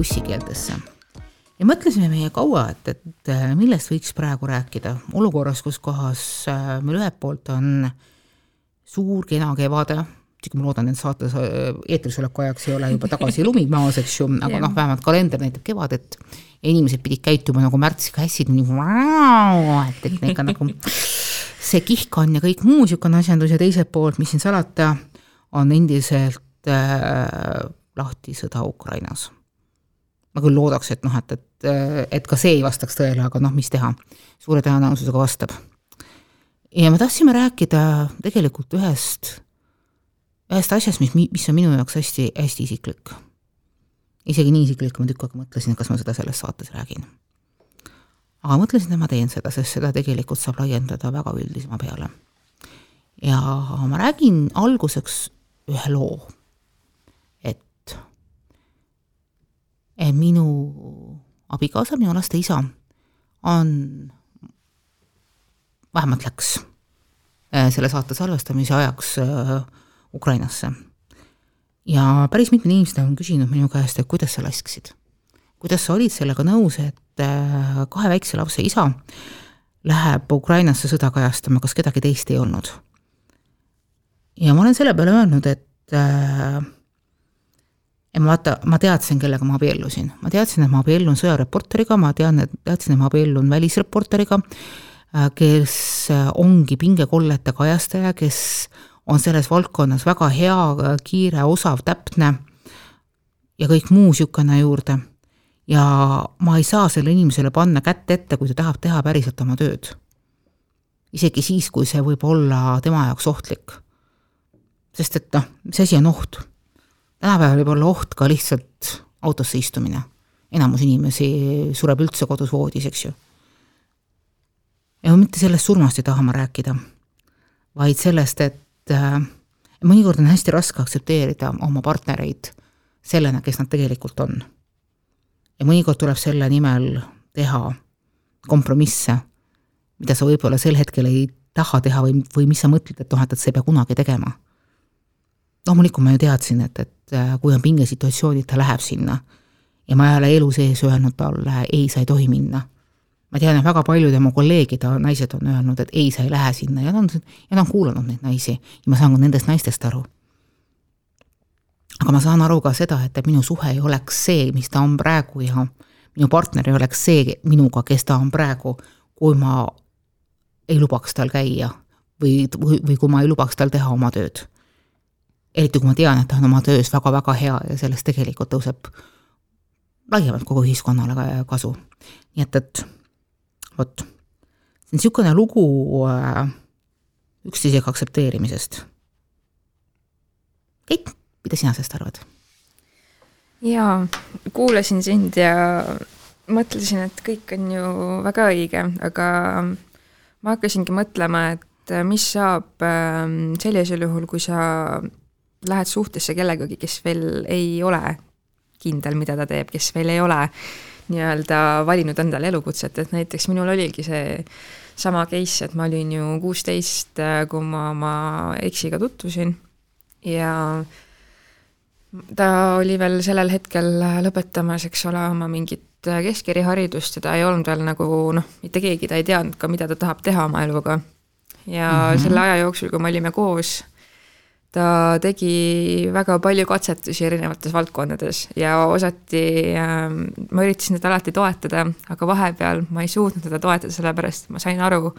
ussikeeltesse. ja mõtlesime meie kaua, et, et äh, millest võiks praegu rääkida olukorras, kus kohas äh, meil ühelt poolt on suur kena kevade, isegi ma loodan, et saates eetris oleku ajaks ei ole juba tagasi lumi maas, eks ju, aga noh, vähemalt kalender näitab kevadet ja inimesed pidid käituma nagu märtsikassid, nii et, et ikka nagu see kihk on ja kõik muu niisugune asjandus ja teiselt poolt, mis siin salata, on endiselt äh, lahti sõda Ukrainas. Ma küll loodaks, et noh, et, et, et ka see ei vastaks tõele, aga noh, mis teha, suure tõenäosusega vastab. ja me tahtsime rääkida tegelikult ühest, ühest asjast, mis, mis on minu jaoks hästi, hästi isiklik. isegi nii isiklik, ma tükk aega mõtlesin, kas ma seda selles saates räägin. aga mõtlesin, et ma teen seda, sest seda tegelikult saab laiendada väga üldisema peale. ja ma räägin alguseks ühe loo minu abikaasa, minu laste isa on, vähemalt läks äh, selle saate salvestamise ajaks äh, Ukrainasse. ja päris mitmed inimesed on küsinud minu käest, et kuidas sa lasksid. kuidas sa olid sellega nõus, et kahe väikse lapse isa läheb Ukrainasse sõda kajastama, kas kedagi teist ei olnud? ja ma olen selle peale öelnud, et ja ma vaata, ma teadsin, kellega ma abiellusin, ma teadsin, et ma abiellun sõjareporteriga, ma tean, et teadsin, et ma abiellun välisreporteriga, äh, kes äh, ongi pingekollete kajastaja, kes on selles valdkonnas väga hea, kiire, osav, täpne ja kõik muu niisugune juurde. ja ma ei saa sellele inimesele panna kätt ette, kui ta tahab teha päriselt oma tööd. isegi siis, kui see võib olla tema jaoks ohtlik. sest et noh, mis asi on oht tänapäeval võib olla oht ka lihtsalt autosse istumine. enamus inimesi sureb üldse kodus voodis, eks ju. ja mitte sellest surmast ei taha ma rääkida, vaid sellest, et äh, mõnikord on hästi raske aktsepteerida oma partnereid sellena, kes nad tegelikult on. ja mõnikord tuleb selle nimel teha kompromisse, mida sa võib-olla sel hetkel ei taha teha või, või mis sa mõtled, et noh, et, et sa ei pea kunagi tegema loomulikult ma ju teadsin, et, et äh, kui on pingesituatsioonid, ta läheb sinna. ja ma ei ole elu sees öelnud talle, ei, sa ei tohi minna. ma tean, et väga paljud tema kolleegid, naised on öelnud, et ei, sa ei lähe sinna ja ta on, ja ta on kuulanud neid naisi ja ma saan ka nendest naistest aru. aga ma saan aru ka seda, et minu suhe ei oleks see, mis ta on praegu ja minu partner ei oleks see minuga, kes ta on praegu, kui ma ei lubaks tal käia või, või, või kui ma ei lubaks tal teha oma tööd eriti kui ma tean, et ta on oma töös väga-väga hea ja sellest tegelikult tõuseb laiemalt kogu ühiskonnale kasu. nii et, et vot, see on niisugune lugu äh, üksteisega aktsepteerimisest. Keit, mida sina sellest arvad? jaa, kuulasin sind ja mõtlesin, et kõik on ju väga õige, aga ma hakkasingi mõtlema, et mis saab ähm, sellisel juhul, kui sa lähed suhtesse kellegagi, kes veel ei ole kindel, mida ta teeb, kes veel ei ole nii-öelda valinud endale elukutset, et näiteks minul oligi see sama case, et ma olin ju kuusteist, kui ma oma eksiga tutvusin ja ta oli veel sellel hetkel lõpetamas, eks ole, oma mingit keskeriharidust ja ta ei olnud veel nagu noh, mitte keegi, ta ei teadnud ka, mida ta tahab teha oma eluga. ja mm -hmm. selle aja jooksul, kui me olime koos, ta tegi väga palju katsetusi erinevates valdkondades ja osati äh,, ma üritasin teda alati toetada, aga vahepeal ma ei suutnud teda toetada, sellepärast ma sain aru,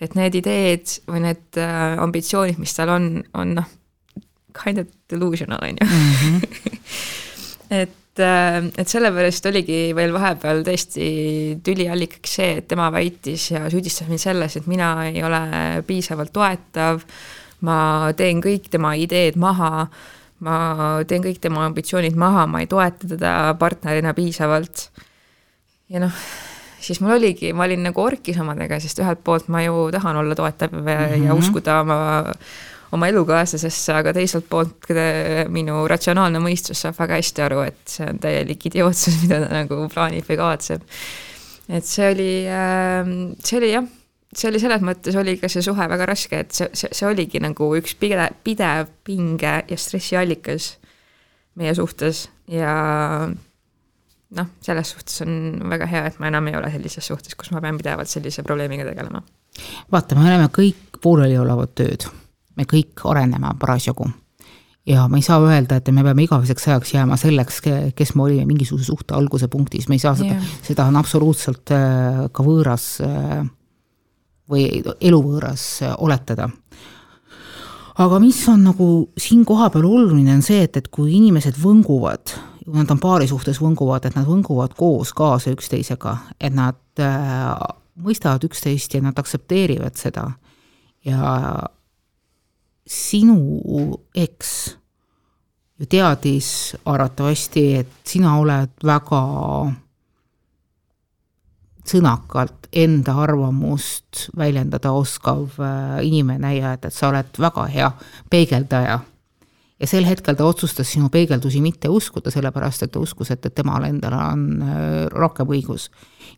et need ideed või need äh, ambitsioonid, mis tal on, on noh, kind of delusional, on ju. Mhm. et äh, et sellepärast oligi veel vahepeal tõesti tüliallikaks see, et tema väitis ja süüdistas mind selles, et mina ei ole piisavalt toetav ma teen kõik tema ideed maha, ma teen kõik tema ambitsioonid maha, ma ei toeta teda partnerina piisavalt. ja noh, siis mul oligi, ma olin nagu orkis omadega, sest ühelt poolt ma ju tahan olla toetav ja, mm -hmm. ja uskuda oma oma elukaaslasesse, aga teiselt poolt minu ratsionaalne mõistus saab väga hästi aru, et see on täielik idiootsus, mida ta nagu plaanib või kavatseb. et see oli, ähm, see oli jah, see oli selles mõttes, oli ka see suhe väga raske, et see, see, see oligi nagu üks pidev, pidev pinge ja stressiallikas meie suhtes ja noh, selles suhtes on väga hea, et ma enam ei ole sellises suhtes, kus ma pean pidevalt sellise probleemiga tegelema. vaata, me oleme kõik pooleliolevad tööd, me kõik areneme parasjagu ja ma ei saa öelda, et me peame igaveseks ajaks jääma selleks, kes me olime mingisuguse suhte alguse punktis, me ei saa seda yeah., seda on absoluutselt äh, ka võõras äh, või eluvõõras äh, oletada. aga mis on nagu siin kohapeal oluline, on see, et, et kui inimesed võnguvad, nad on paari suhtes võnguvad, et nad võnguvad koos kaasa üksteisega, et nad äh, mõistavad üksteist ja nad aktsepteerivad seda ja sinu eks ju teadis arvatavasti, et sina oled väga sõnakalt enda arvamust väljendada oskav äh, inimene ja et, et sa oled väga hea peegeldaja ja sel hetkel ta otsustas sinu peegeldusi mitte uskuda, sellepärast et ta uskus, et, et temal endal on äh, rohkem õigus.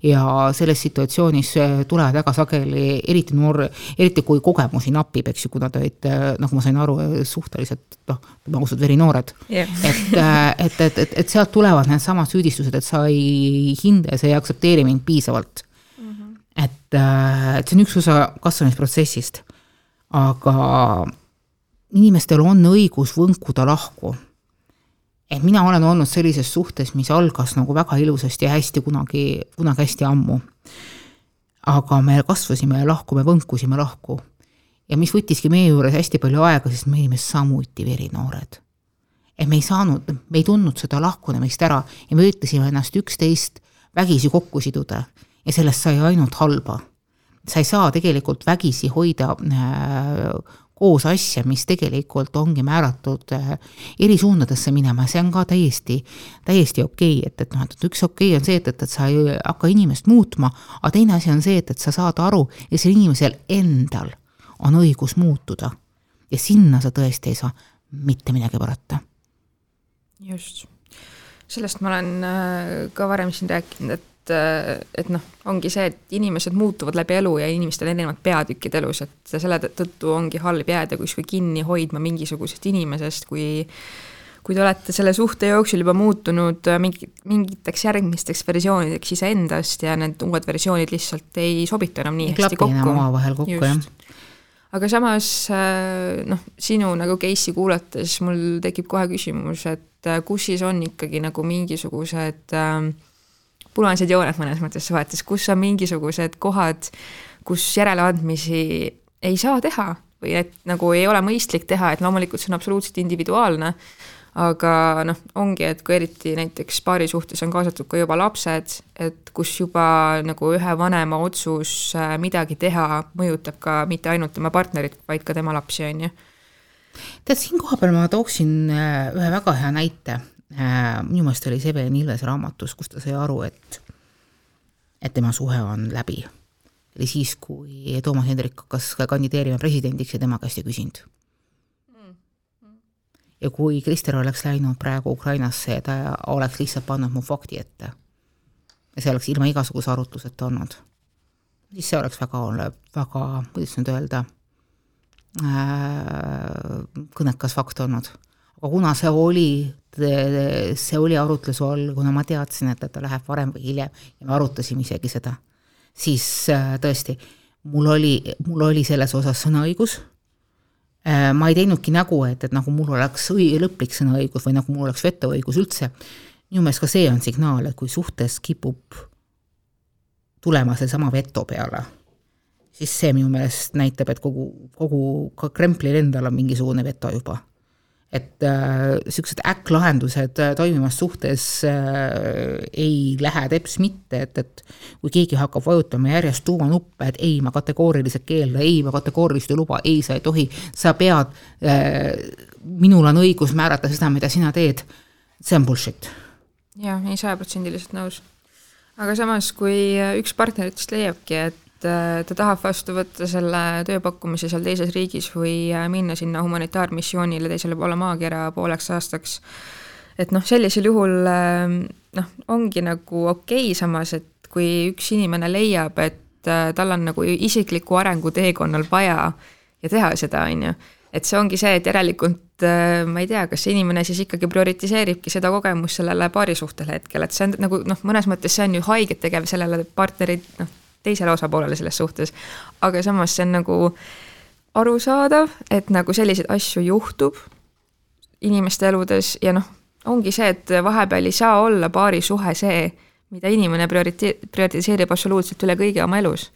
ja selles situatsioonis äh, tulevad väga sageli, eriti noor, eriti kui kogemusi napib, eks ju, kuna te olite, nagu ma sain aru, suhteliselt noh, ütleme ausalt, verinoored yeah. et, äh, et, et, et, et sealt tulevad needsamad süüdistused, et sa ei hinda ja sa ei aktsepteeri mind piisavalt mm. -hmm. et, et see on üks osa kasvamisprotsessist, aga inimestel on õigus võnkuda lahku. et mina olen olnud sellises suhtes, mis algas nagu väga ilusasti ja hästi kunagi, kunagi hästi ammu. aga me kasvasime lahku, me võnkusime lahku. ja mis võttiski meie juures hästi palju aega, sest me olime samuti verinoored. et me ei saanud, me ei tundnud seda lahkunemist ära ja me üritasime ennast üksteist vägisi kokku siduda ja sellest sai ainult halba sa ei saa tegelikult vägisi hoida äh, koos asja, mis tegelikult ongi määratud äh, eri suundadesse minema, see on ka täiesti, täiesti okei okay., et, et noh, et üks okei okay on see, et, et, et sa ei hakka inimest muutma, aga teine asi on see, et, et sa saad aru, et sellel inimesel endal on õigus muutuda. ja sinna sa tõesti ei saa mitte midagi parata. just, sellest ma olen äh, ka varem siin rääkinud, et et, et noh, ongi see, et inimesed muutuvad läbi elu ja inimestel on erinevad peatükid elus, et selle tõttu ongi halb jääda kuskil kinni hoidma mingisugusest inimesest, kui kui te olete selle suhte jooksul juba muutunud mingi, mingiteks järgmisteks versioonideks iseendast ja need uued versioonid lihtsalt ei sobitu enam nii hästi kokku. omavahel kokku, jah aga samas noh, sinu nagu case'i kuulates mul tekib kohe küsimus, et kus siis on ikkagi nagu mingisugused äh, punased jooned mõnes mõttes suhetes, kus on mingisugused kohad, kus järeleandmisi ei saa teha või et nagu ei ole mõistlik teha, et loomulikult see on absoluutselt individuaalne, aga noh, ongi, et kui eriti näiteks paari suhtes on kaasatud ka juba lapsed, et kus juba nagu ühe vanema otsus äh, midagi teha mõjutab ka mitte ainult tema partnerit, vaid ka tema lapsi, on ju. tead, siin kohapeal ma tooksin äh, ühe väga hea näite minu meelest oli see Evelin Ilvese raamatus, kus ta sai aru, et, et tema suhe on läbi. oli siis, kui Toomas Hendrik hakkas kandideerima presidendiks ja tema käest ei küsinud. ja kui Krister oleks läinud praegu Ukrainasse ta oleks lihtsalt pannud mu fakti ette ja see oleks ilma igasuguse arutluseta olnud, siis see oleks väga, väga, kuidas nüüd öelda äh,, kõnekas fakt olnud aga kuna see oli, see oli arutluse all, kuna ma teadsin, et, et ta läheb varem või hiljem ja me arutasime isegi seda, siis äh, tõesti, mul oli, mul oli selles osas sõnaõigus, äh, ma ei teinudki nägu, et, et nagu mul oleks õi-, lõplik sõnaõigus või nagu mul oleks vetoõigus üldse, minu meelest ka see on signaal, et kui suhtes kipub tulema seesama veto peale, siis see minu meelest näitab, et kogu, kogu ka Kremlil endal on mingisugune veto juba et niisugused äh, äkklahendused äh, toimivas suhtes äh, ei lähe teps mitte, et, et kui keegi hakkab vajutama järjest tuumanuppe, et ei, ma kategooriliselt keeldan, ei, ma kategooriliselt ei luba, ei, sa ei tohi, sa pead äh,, minul on õigus määrata seda, mida sina teed, see on bullshit. jah, ei sajaprotsendiliselt nõus. aga samas, kui üks partneritest leiabki, et ta tahab vastu võtta selle tööpakkumise seal teises riigis või äh, minna sinna humanitaarmissioonile teisele poole maakera pooleks aastaks. et noh, sellisel juhul ähm, noh, ongi nagu okei okay, samas, et kui üks inimene leiab, et äh, tal on nagu isikliku arengu teekonnal vaja ja teha seda, on ju, et see ongi see, et järelikult äh, ma ei tea, kas see inimene siis ikkagi prioritiseeribki seda kogemust sellele paarisuhtele hetkel, et see on nagu noh, mõnes mõttes see on ju haiget tegev sellele partneri noh, teisele osapoolele selles suhtes. aga samas see on nagu arusaadav, et nagu selliseid asju juhtub inimeste eludes ja noh, ongi see, et vahepeal ei saa olla paarisuhe see mida inimene priorite-, prioritiseerib absoluutselt üle kõige oma elus.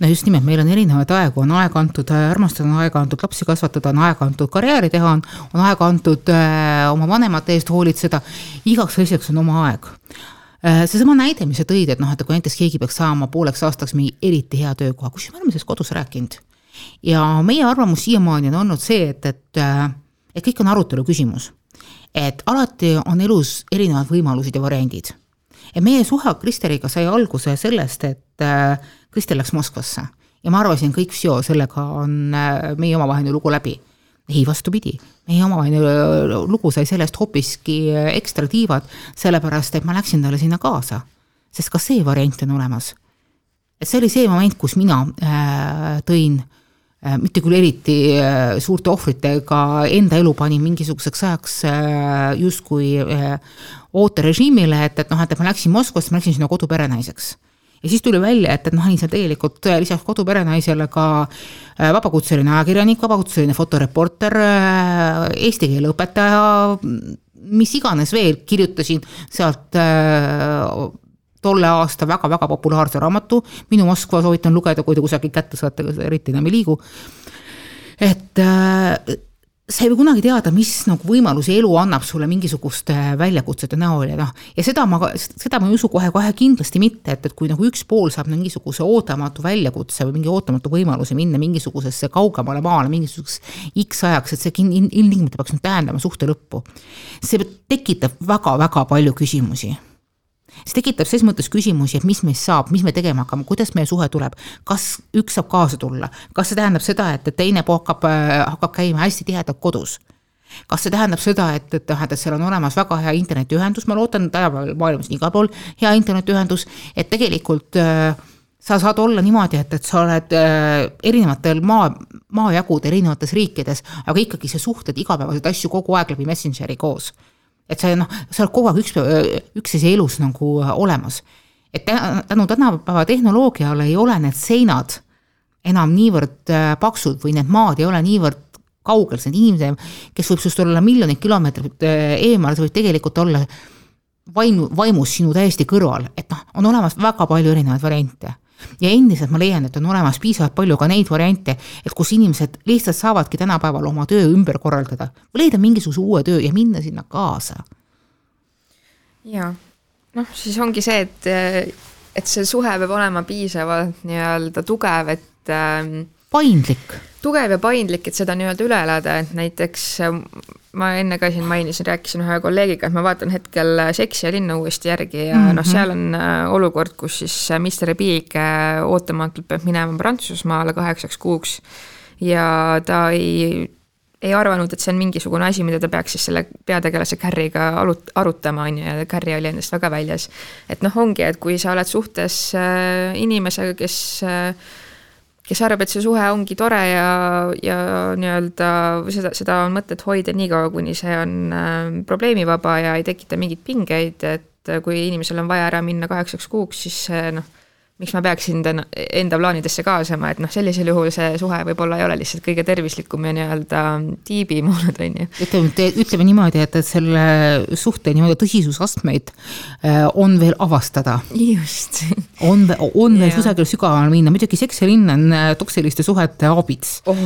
no just nimelt, meil on erinevaid aegu, on aega antud äh, armastada, on aega antud lapsi kasvatada, on aega antud karjääri teha, on, on aega antud äh, oma vanemate eest hoolitseda, igaks asjaks on oma aeg. Seesama näide, mis sa tõid, et noh, et kui näiteks keegi peaks saama pooleks aastaks mingi eriti hea töökoha, kusjuures me oleme sellest kodus rääkinud. ja meie arvamus siiamaani on olnud see, et, et, äh, et kõik on arutelu küsimus. et alati on elus erinevad võimalused ja variandid ja meie suhe Kristeliga sai alguse sellest, et äh, Kristel läks Moskvasse ja ma arvasin, kõik seo, sellega on äh, meie omavaheline lugu läbi. Ei, vastupidi, meie omavaheline äh, lugu sai sellest hoopiski ekstra tiivad, sellepärast et ma läksin talle sinna kaasa. sest ka see variant on olemas. et see oli see moment, kus mina äh, tõin äh, mitte küll eriti äh, suurte ohvritega enda elu panin mingisuguseks ajaks äh, justkui ooterežiimile, et, et noh, et ma läksin Moskvasse, ma läksin sinna koduperenaiseks ja siis tuli välja, et, et noh, olin seal tegelikult äh, lisaks koduperenaisele ka äh, vabakutseline ajakirjanik, vabakutseline fotoreporter, äh, eesti keele õpetaja, mis iganes veel, kirjutasin sealt tolle aasta väga-väga populaarse raamatu, Minu Moskva soovitan lugeda, kui te kusagil kätte saate, eriti enam ei liigu. et sa ei või kunagi teada, mis nagu võimalusi elu annab sulle mingisuguste väljakutsete näol ja noh, ja seda ma, seda ma ei usu kohe-kohe kindlasti mitte, et, et kui nagu üks pool saab mingisuguse ootamatu väljakutse või mingi ootamatu võimaluse minna mingisugusesse kaugemale maale mingisuguseks X ajaks, et see ilmtingimata peaks nüüd tähendama suhte lõppu. see tekitab väga-väga palju küsimusi see tekitab ses mõttes küsimusi, et mis meist saab, mis me tegema hakkame, kuidas meie suhe tuleb, kas üks saab kaasa tulla, kas see tähendab seda, et, teine hakkab, äh, hakkab käima hästi tihedalt kodus? Kas see tähendab seda, et, et et seal on olemas väga hea internetiühendus, ma loodan, tänapäeval maailmas on igal pool hea internetiühendus, et tegelikult äh, sa saad olla niimoodi, et, et sa oled äh, erinevatel maa, maajagud erinevates riikides, aga ikkagi sa suhtled igapäevaseid asju kogu aeg läbi Messengeri koos et sa noh, sa oled kogu aeg üks, üksteise elus nagu olemas. et tänu tänapäeva tehnoloogiale ei ole need seinad enam niivõrd äh, paksud või need maad ei ole niivõrd kaugel, see inimene, kes võib sinust olla miljoneid kilomeetreid äh, eemal, see võib tegelikult olla vaimu, vaimus sinu täiesti kõrval, et noh, on olemas väga palju erinevaid variante ja endiselt ma leian, et on olemas piisavalt palju ka neid variante, et kus inimesed lihtsalt saavadki tänapäeval oma töö ümber korraldada või leida mingisuguse uue töö ja minna sinna kaasa. ja noh, siis ongi see, et, et see suhe peab olema piisavalt nii-öelda tugev, et ähm, paindlik. Tugev ja paindlik, et seda nii-öelda üle elada, et näiteks ma enne ka siin mainisin, rääkisin ühe kolleegiga, et ma vaatan hetkel Seksi ja linna uuesti järgi ja mm -hmm. noh, seal on äh, olukord, kus siis äh, Mr Big äh, ootamatult peab minema Prantsusmaale kaheksaks kuuks ja ta ei ei arvanud, et see on mingisugune asi, mida ta peaks siis selle peategelase Carriga alut-, arutama, on ju, ja Carri oli endast väga väljas. et noh, ongi, et kui sa oled suhtes inimesega, kes äh, kes arvab, et see suhe ongi tore ja, ja nii-öelda seda, seda on mõtet hoida niikaua, kuni see on äh, probleemivaba ja ei tekita mingeid pingeid, et kui inimesel on vaja ära minna kaheksaks kuuks, siis noh miks ma peaksin ta enda plaanidesse kaasama, et noh, sellisel juhul see suhe võib-olla ei ole lihtsalt kõige tervislikum ja nii-öelda tiibimoodud, on ju. ütleme, ütleme niimoodi, et, et selle suhte nii-öelda tõsisusastmeid äh, on veel avastada. just. on, on veel kusagil sügavamale minna, muidugi Seks ja linn on äh, toksiliste suhete abits oh,.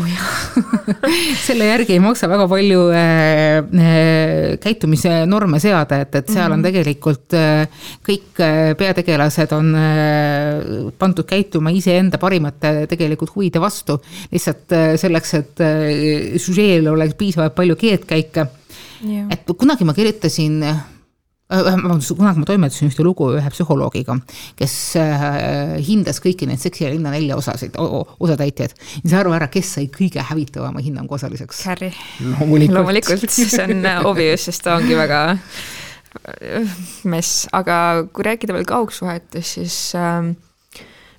selle järgi ei maksa väga palju äh, äh, käitumise norme seada, et, et seal mm -hmm. on mhm. tegelikult äh, kõik äh, peategelased on pandud käituma iseenda parimate tegelikult huvide vastu, lihtsalt äh, selleks, et äh, süžeel oleks piisavalt palju keerdkäike. et kunagi ma kirjutasin äh, vabandust, kunagi ma toimetasin ühte lugu ühe psühholoogiga, kes hindas kõiki neid Seksi ja linna nelja osasid, osatäitjaid. ja sa arva ära, kes sai kõige hävitavama hinnangu osaliseks? Harry. loomulikult, loomulikult, see on obvious, sest ta ongi väga mess, aga kui rääkida veel kaugsuhetest, siis äh,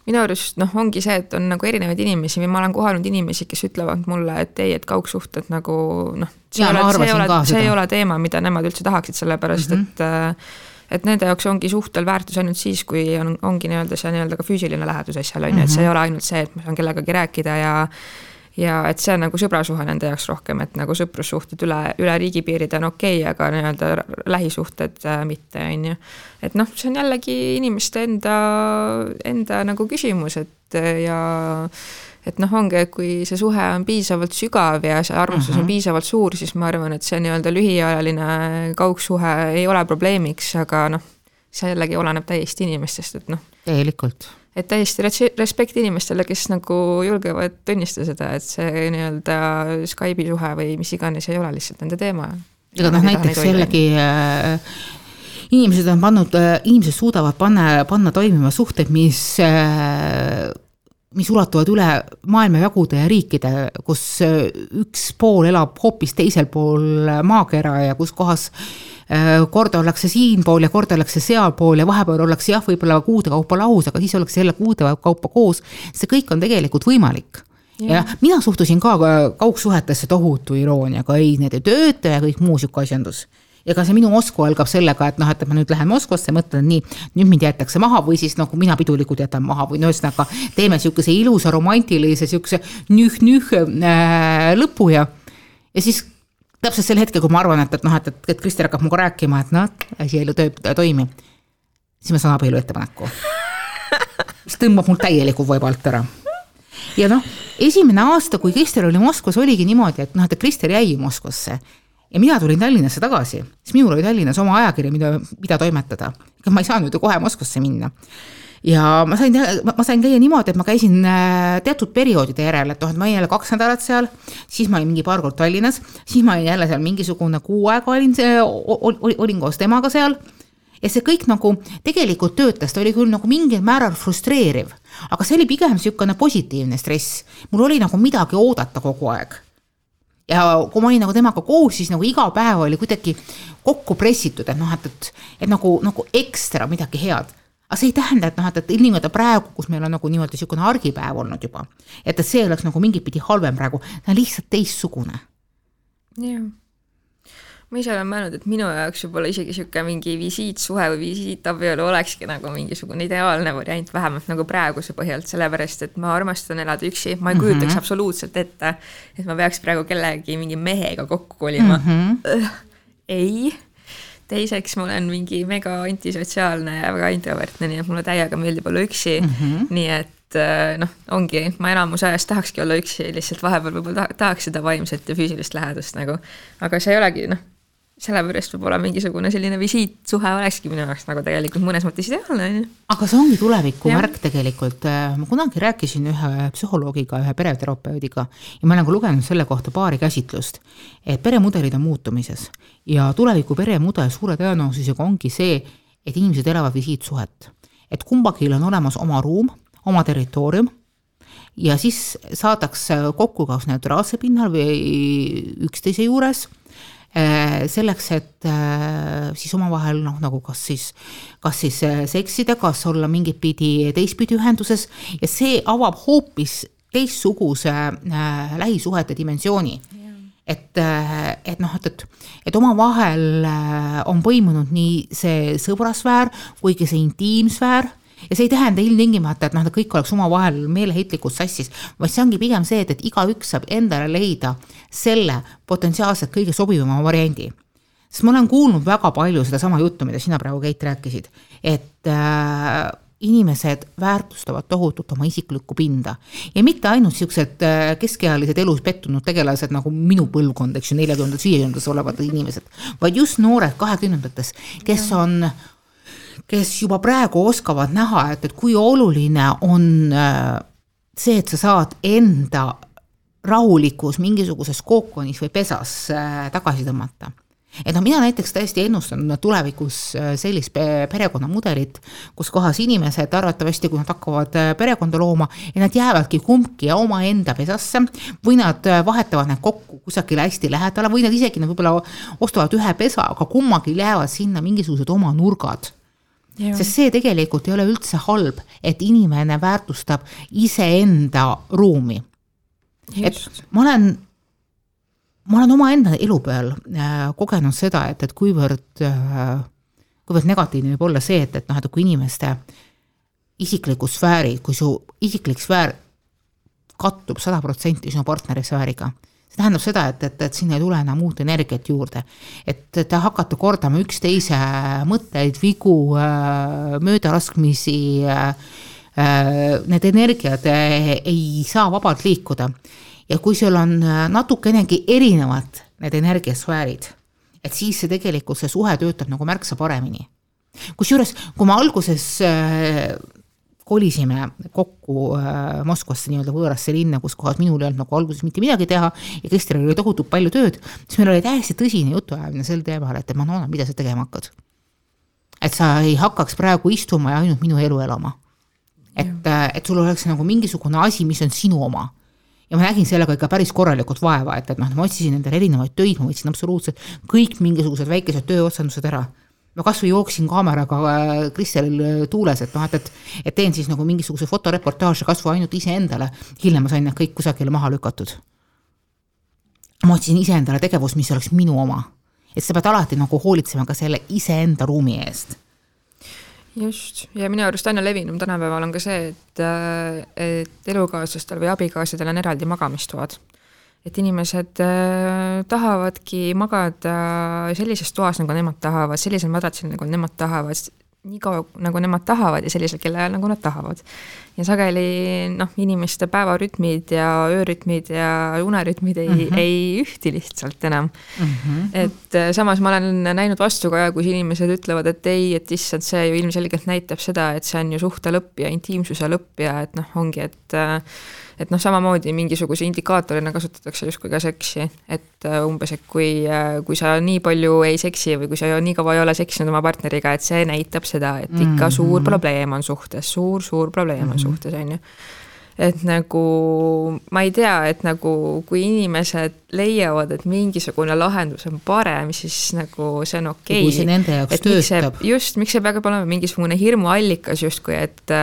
minu arust noh, ongi see, et on nagu erinevaid inimesi või ma olen kohanud inimesi, kes ütlevad mulle, et ei, et kaugsuhted nagu noh, see ole, see ole see ei ole teema, mida nemad üldse tahaksid, sellepärast mm -hmm. et äh, et nende jaoks ongi suhtel väärtus ainult siis, kui on, ongi nii-öelda see nii-öelda ka füüsiline lähedus asjal, on ju, et see Mhm. ei ole ainult see, et ma saan kellegagi rääkida ja ja et see on nagu sõbrasuhe nende jaoks rohkem, et nagu sõprussuhted üle, üle riigipiiride on okei okay,, aga nii-öelda lähisuhted äh, mitte, on ju. et noh, see on jällegi inimeste enda, enda nagu küsimus, et äh, ja et noh, ongi, et kui see suhe on piisavalt sügav ja see armastus mm -hmm. on piisavalt suur, siis ma arvan, et see nii-öelda lühiajaline kaugsuhe ei ole probleemiks, aga noh, see jällegi oleneb täiesti inimestest, et noh, täielikult et täiesti res- respekt inimestele, kes nagu julgevad tunnistada seda, et see nii-öelda Skype'i suhe või mis iganes ei ole lihtsalt nende teema. ega noh, näiteks jällegi äh, inimesed on pannud äh,, inimesed suudavad panna, panna toimima suhted, mis äh, mis ulatuvad üle maailmajagude ja riikide, kus üks pool elab hoopis teisel pool maakera ja kus kohas äh, kord ollakse siinpool ja kord ollakse sealpool ja vahepeal ollakse jah, võib-olla kuude kaupa lahus, aga siis ollakse jälle kuude kaupa koos. see kõik on tegelikult võimalik. Ja mina suhtusin ka kaugsuhetesse tohutu irooniaga, ei, need ei tööta ja kõik muu sihuke asjandus ega see minu Moskva algab sellega, et noh, et ma nüüd lähen Moskvasse, mõtlen nii, nüüd mind jäetakse maha või siis nagu mina pidulikult jätan maha või no ühesõnaga teeme sihukese ilusa romantilise sihukese nüh-nüh äh, lõpu ja, ja siis täpselt sel hetkel, kui ma arvan, et, et noh, et, et, et Krister hakkab minuga rääkima, et noh, asi ei toimi, siis ma saan abielu ettepaneku. mis tõmbab mul täieliku vaiba alt ära ja noh, esimene aasta, kui Krister oli Moskvas, oligi niimoodi, et noh, et Krister jäi Moskvasse ja mina tulin Tallinnasse tagasi, siis minul oli Tallinnas oma ajakiri, mida, mida toimetada. ega ma ei saanud ju kohe Moskvasse minna. ja ma sain, ma sain käia niimoodi, et ma käisin äh, teatud perioodide järel, et noh, et ma olin jälle kaks nädalat seal, siis ma olin mingi paar korda Tallinnas, siis ma olin jälle seal mingisugune kuu aega olin, olin koos temaga seal ja see kõik nagu tegelikult töötas, ta oli küll nagu mingil määral frustreeriv, aga see oli pigem niisugune positiivne stress. mul oli nagu midagi oodata kogu aeg ja kui ma olin nagu temaga koos, siis nagu iga päev oli kuidagi kokku pressitud, et noh, et, et, et nagu, nagu ekstra midagi head. aga see ei tähenda, et noh, et, et ilmtingimata praegu, kus meil on nagu niimoodi niisugune argipäev olnud juba, et, et see oleks nagu mingit pidi halvem praegu, ta on lihtsalt teistsugune. jah. Ma ise olen mõelnud, et minu jaoks võib-olla isegi niisugune mingi visiitsuhe või visiitabielu olekski nagu mingisugune ideaalne variant, vähemalt nagu praeguse põhjalt, sellepärast et ma armastan elada üksi, ma ei kujutaks mm -hmm. absoluutselt ette, et ma peaks praegu kellegi mingi mehega kokku kolima mm. -hmm. ei teiseks ma olen mingi mega antisotsiaalne ja väga introvertne, nii et mulle täiega meeldib olla üksi mm, -hmm. nii et äh, noh, ongi, ma enamus ajast tahakski olla üksi, lihtsalt vahepeal võib-olla ta tahaks seda vaimset ja füüsilist lähedust nagu, aga see ei olegi noh, sellepärast võib-olla mingisugune selline visiitsuhe olekski minu jaoks nagu tegelikult mõnes mõttes ideaalne, on ju. aga see ongi tuleviku Jah. märk tegelikult, ma kunagi rääkisin ühe psühholoogiga, ühe pereterapeudiga ja ma olen ka lugenud selle kohta paari käsitlust, et peremudelid on muutumises ja tuleviku peremudel suure tõenäosusega ongi see, et inimesed elavad visiitsuhet. et kumbagi on olemas oma ruum, oma territoorium ja siis saadakse kokku kas neutraalsel pinnal või üksteise juures selleks, et eh, siis omavahel noh, nagu kas siis, kas siis eh, seksida, kas olla mingit pidi teistpidi ühenduses. Ja see avab hoopis teistsuguse äh, lähisuhete dimensiooni. Et, et noh, et, et, et omavahel äh, on põimunud nii see sõbrasfäär kui ka see intiimsfäär ja see ei tähenda ilmtingimata, et noh, et kõik oleks omavahel meeleheitlikult sassis, vaid see ongi pigem see, et, et igaüks saab endale leida selle potentsiaalselt kõige sobivama variandi. Sest ma olen kuulnud väga palju sedasama juttu, mida sina praegu, Keit, rääkisid, et äh, inimesed väärtustavad tohutult oma isiklikku pinda. Ja mitte ainult siuksed äh, keskealised elus pettunud tegelased nagu minu põlvkond, eks ju, neljakümnendates, viiekümnendates olevad inimesed, vaid just noored kahekümnendates, kes on kes juba praegu oskavad näha, et, et kui oluline on äh, see, et sa saad enda rahulikus mingisuguses kookonis või pesas äh, tagasi tõmmata. Et noh, mina näiteks täiesti ennustan tulevikus äh, sellist pe- perekonnamudelit, kus kohas inimesed arvatavasti, kui nad hakkavad perekonda looma, ja nad jäävadki kumbki omaenda pesasse või nad vahetavad need kokku kusagile hästi lähedale või nad isegi nad võib-olla ostavad ühe pesa, aga kummagi jäävad sinna mingisugused oma nurgad sest see tegelikult ei ole üldse halb, et inimene väärtustab iseenda ruumi. et ma olen, ma olen omaenda elu peal äh, kogenud seda, et, et kuivõrd äh,, kuivõrd negatiivne võib olla see, et, et noh, et kui inimeste isikliku sfääri, kui su isiklik sfäär kattub sada protsenti sinu partneri sfääriga tähendab seda, et, et, et sinna ei tule enam uut energiat juurde. et te hakkate kordama üksteise mõtteid, vigu, äh, möödalaskmisi, äh, äh, need energiad ei saa vabalt liikuda. ja kui sul on natukenegi erinevad need energiasfäärid, et siis see tegelikult, see suhe töötab nagu märksa paremini kusjuures, kui ma alguses kolisime kokku äh, Moskvasse nii-öelda võõrasse linna, kus kohas minul ei olnud nagu alguses mitte midagi teha ja Kristril oli tohutult palju tööd, siis meil oli täiesti tõsine jutuajamine sel teemal, et Manona, mida sa tegema hakkad? et sa ei hakkaks praegu istuma ja ainult minu elu elama. et, äh, et sul oleks nagu mingisugune asi, mis on sinu oma ja ma nägin sellega ikka päris korralikult vaeva, et, et noh, ma otsisin endale erinevaid töid, ma võtsin absoluutselt kõik mingisugused väikesed tööotsandused ära ma kasvõi jooksin kaameraga äh, Kristelil äh, tuules, et noh, et, et, et teen siis nagu mingisuguse fotoreportaaži kasvõi ainult iseendale. hiljem ma sain need kõik kusagile maha lükatud. ma otsisin iseendale tegevust, mis oleks minu oma. et sa pead alati nagu hoolitsema ka selle iseenda ruumi eest just, ja minu arust aina levinum tänapäeval on ka see, et, äh, et elukaaslastel või abikaasadel on eraldi magamistoad et inimesed äh, tahavadki magada sellises toas, nagu nemad tahavad, sellisel madratsil, nagu nemad tahavad, nii kaua, nagu nemad tahavad ja sellisel kellaajal, nagu nad tahavad. Ja sageli noh, inimeste päevarütmid ja öörütmid ja unerütmid ei mm, -hmm. ei ühti lihtsalt enam mm. -hmm. et äh, samas ma olen näinud vastukaja, kus inimesed ütlevad, et ei, et issand, see ju ilmselgelt näitab seda, et see on ju suhte lõpp ja intiimsuse lõpp ja et noh, ongi, et äh, et noh, samamoodi mingisuguse indikaatorina kasutatakse justkui ka seksi, et äh, umbes, et kui, kui sa nii palju ei seksi või kui sa nii kaua ei ole seksinud oma partneriga, et see näitab seda, et ikka mm -hmm. suur probleem on suhtes suur,, suur-suur probleem on mm -hmm. Suhtes, on ju et nagu ma ei tea, et nagu kui inimesed leiavad, et mingisugune lahendus on parem, siis nagu see on okei okay.. kui see nende jaoks et töötab. just, miks see peab olema mingisugune hirmuallikas justkui, et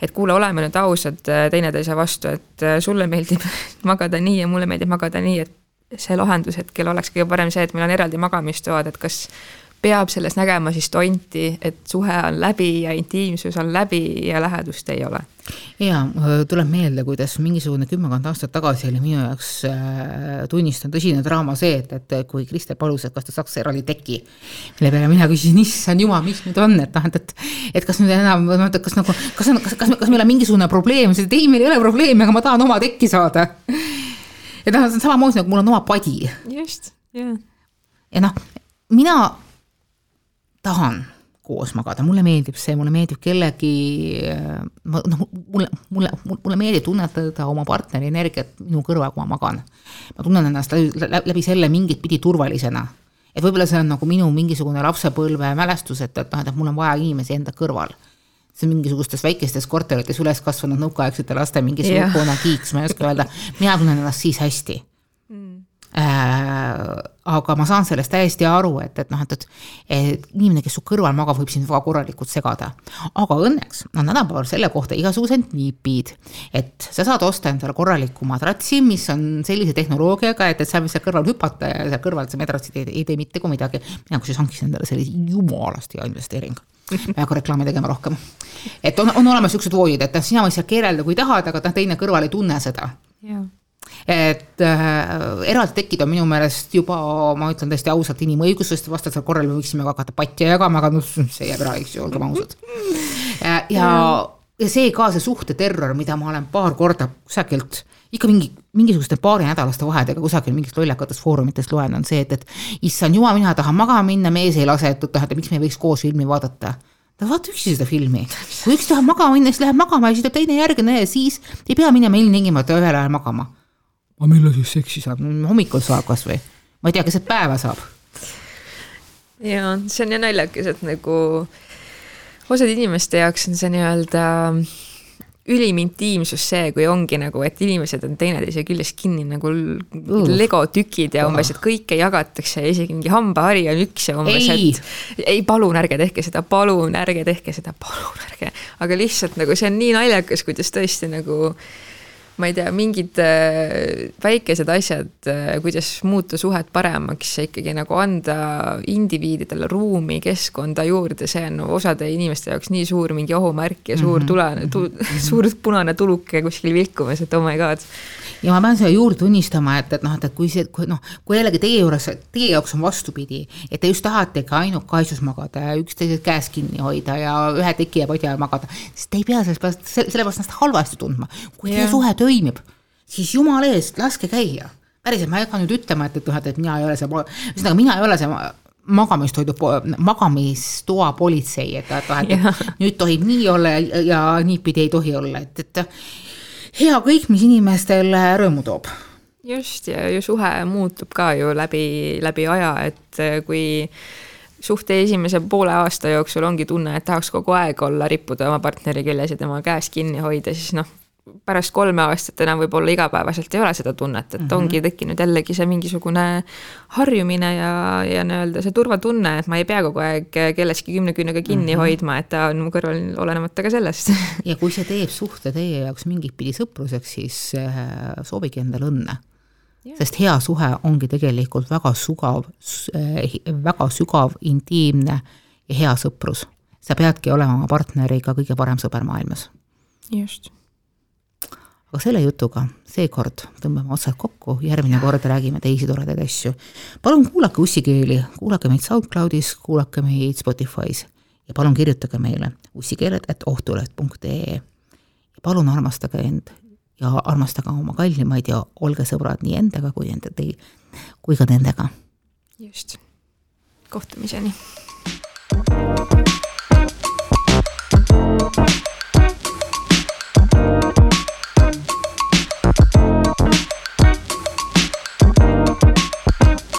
et kuule, oleme nüüd ausad teineteise vastu, et sulle meeldib magada nii ja mulle meeldib magada nii, et see lahendus hetkel oleks kõige parem see, et meil on eraldi magamistoad, et kas peab selles nägema siis tonti, et suhe on läbi ja intiimsus on läbi ja lähedust ei ole. ja tuleb meelde, kuidas mingisugune kümmekond aastat tagasi oli minu jaoks äh,, tunnistan, tõsine draama see, et, et kui Kristel palus, et kas ta saaks eraldi teki. mille peale mina küsisin, issand jumal, mis nüüd on, et noh, et, et, et kas nüüd enam, et kas nagu, kas on, kas, kas, kas meil on mingisugune probleem, siis ei, meil ei ole probleemi, aga ma tahan oma tekki saada. et noh, see on samamoodi nagu mul on oma padi. just, jah. ja noh, mina tahan koos magada, mulle meeldib see, mulle meeldib kellegi, ma noh, mulle, mulle, mulle meeldib tunnetada oma partneri energiat minu kõrval, kui ma magan. ma tunnen ennast läbi, läbi selle mingit pidi turvalisena. et võib-olla see on nagu minu mingisugune lapsepõlve mälestus, et, et noh, et mul on vaja inimesi enda kõrval. see on mingisugustes väikestes korterites üles kasvanud nõukaaegsete laste mingisugune kiiks, ma ei oska öelda, mina tunnen ennast siis hästi aga ma saan sellest täiesti aru, et, et noh, et, et, inimene, kes su kõrval magab, võib sind väga korralikult segada. aga õnneks on tänapäeval selle kohta igasugused niipid, et sa saad osta endale korraliku madratsi, mis on sellise tehnoloogiaga, et, et sa võid seal kõrval hüpata ja seal kõrval see madratsid ei, ei tee mitte kui midagi. mina kusjuures hankisin endale sellise jumalast hea investeering ma ei hakka reklaami tegema rohkem. et on, on olemas siuksed voodid, et noh, sina võid seal keerelda, kui tahad, aga noh, teine kõrval ei tunne seda et äh, eraldi tekid on minu meelest juba, ma ütlen täiesti ausalt, inimõigusest, vastasel korral me võiksime ka hakata patja jagama, aga noh, see jääb ära, eks ju, olgem ausad. ja, ja, ja see ka, see suhteterror, mida ma olen paar korda kusagilt ikka mingi, mingisuguste paarinädalaste vahedega kusagil mingist lollakatest foorumitest loen, on see, et, et issand jumal, mina tahan magama minna, mees ei lase, et et miks me ei võiks koos filmi vaadata ta vaata üksi seda filmi. kui üks tahab magama minna, siis läheb magama ja siis tuleb teine järgmine ja siis ei pea minema ilmtingimata ühel ajal magama aga millal siis seksi saab, hommikul saab kasvõi, ma ei tea, keset päeva saab. ja see on jah naljakas, et nagu osade inimeste jaoks on see nii-öelda ülim intiimsus see, kui ongi nagu, et inimesed on teineteise küljes kinni nagu legotükid ja umbes, et kõike jagatakse ja isegi mingi hambahari on üks ja umbes, et ei, palun ärge tehke seda, palun ärge tehke seda, palun ärge. aga lihtsalt nagu see on nii naljakas, kuidas tõesti nagu ma ei tea, mingid äh, väikesed asjad, äh, kuidas muuta suhet paremaks ja ikkagi nagu anda indiviididele ruumi, keskkonda juurde, see on osade inimeste jaoks nii suur mingi ohumärk ja suur mhm. tule tu,, suur punane tuluke kuskil vilkumas, et oh my god ja ma pean selle juurde tunnistama, et, et noh, et, et kui see, kui noh, kui jällegi teie juures, teie jaoks on vastupidi, et te just tahategi ainult kaisus magada ja üksteisest käes kinni hoida ja ühe teki ja padja magada, siis te ei pea sellest pärast, sellepärast ennast halvasti tundma. kui teie suhe toimib, siis jumala eest, laske käia. päriselt, ma ei hakka nüüd ütlema, et, et noh, et, et mina ei ole see, ühesõnaga mina ei ole see magamistoidu, magamistoa politsei, et, et noh, et nüüd tohib nii olla ja, ja niipidi ei tohi olla, et, et hea kõik, mis inimestele rõõmu toob. just, ja ju suhe muutub ka ju läbi, läbi aja, et äh, kui suhte esimese poole aasta jooksul ongi tunne, et tahaks kogu aeg olla, rippuda oma partneri küljes ja tema käest kinni hoida, siis noh, pärast kolme aastat enam võib-olla igapäevaselt ei ole seda tunnet, et mm -hmm. ongi tekkinud jällegi see mingisugune harjumine ja, ja nii-öelda see turvatunne, et ma ei pea kogu aeg kellestki kümne küünega kinni mm -hmm. hoidma, et ta on mu kõrval olenemata ka sellest ja kui see teeb suhte teie jaoks mingit pidi sõpruseks, siis äh, soovige endale õnne Yeah. sest hea suhe ongi tegelikult väga sugav, äh, väga sügav, intiimne ja hea sõprus. sa peadki olema oma partneriga kõige parem sõber maailmas. just aga selle jutuga seekord tõmbame otsad kokku, järgmine kord räägime teisi toredaid asju. palun kuulake ussikeeli, kuulake meid SoundCloudis, kuulake meid Spotify's ja palun kirjutage meile ussikeeled, et ohtuleht.ee. ja palun armastage end ja armastage oma kallimaid ja olge sõbrad nii endaga kui enda teil, kui ka nendega. just, kohtumiseni. thank you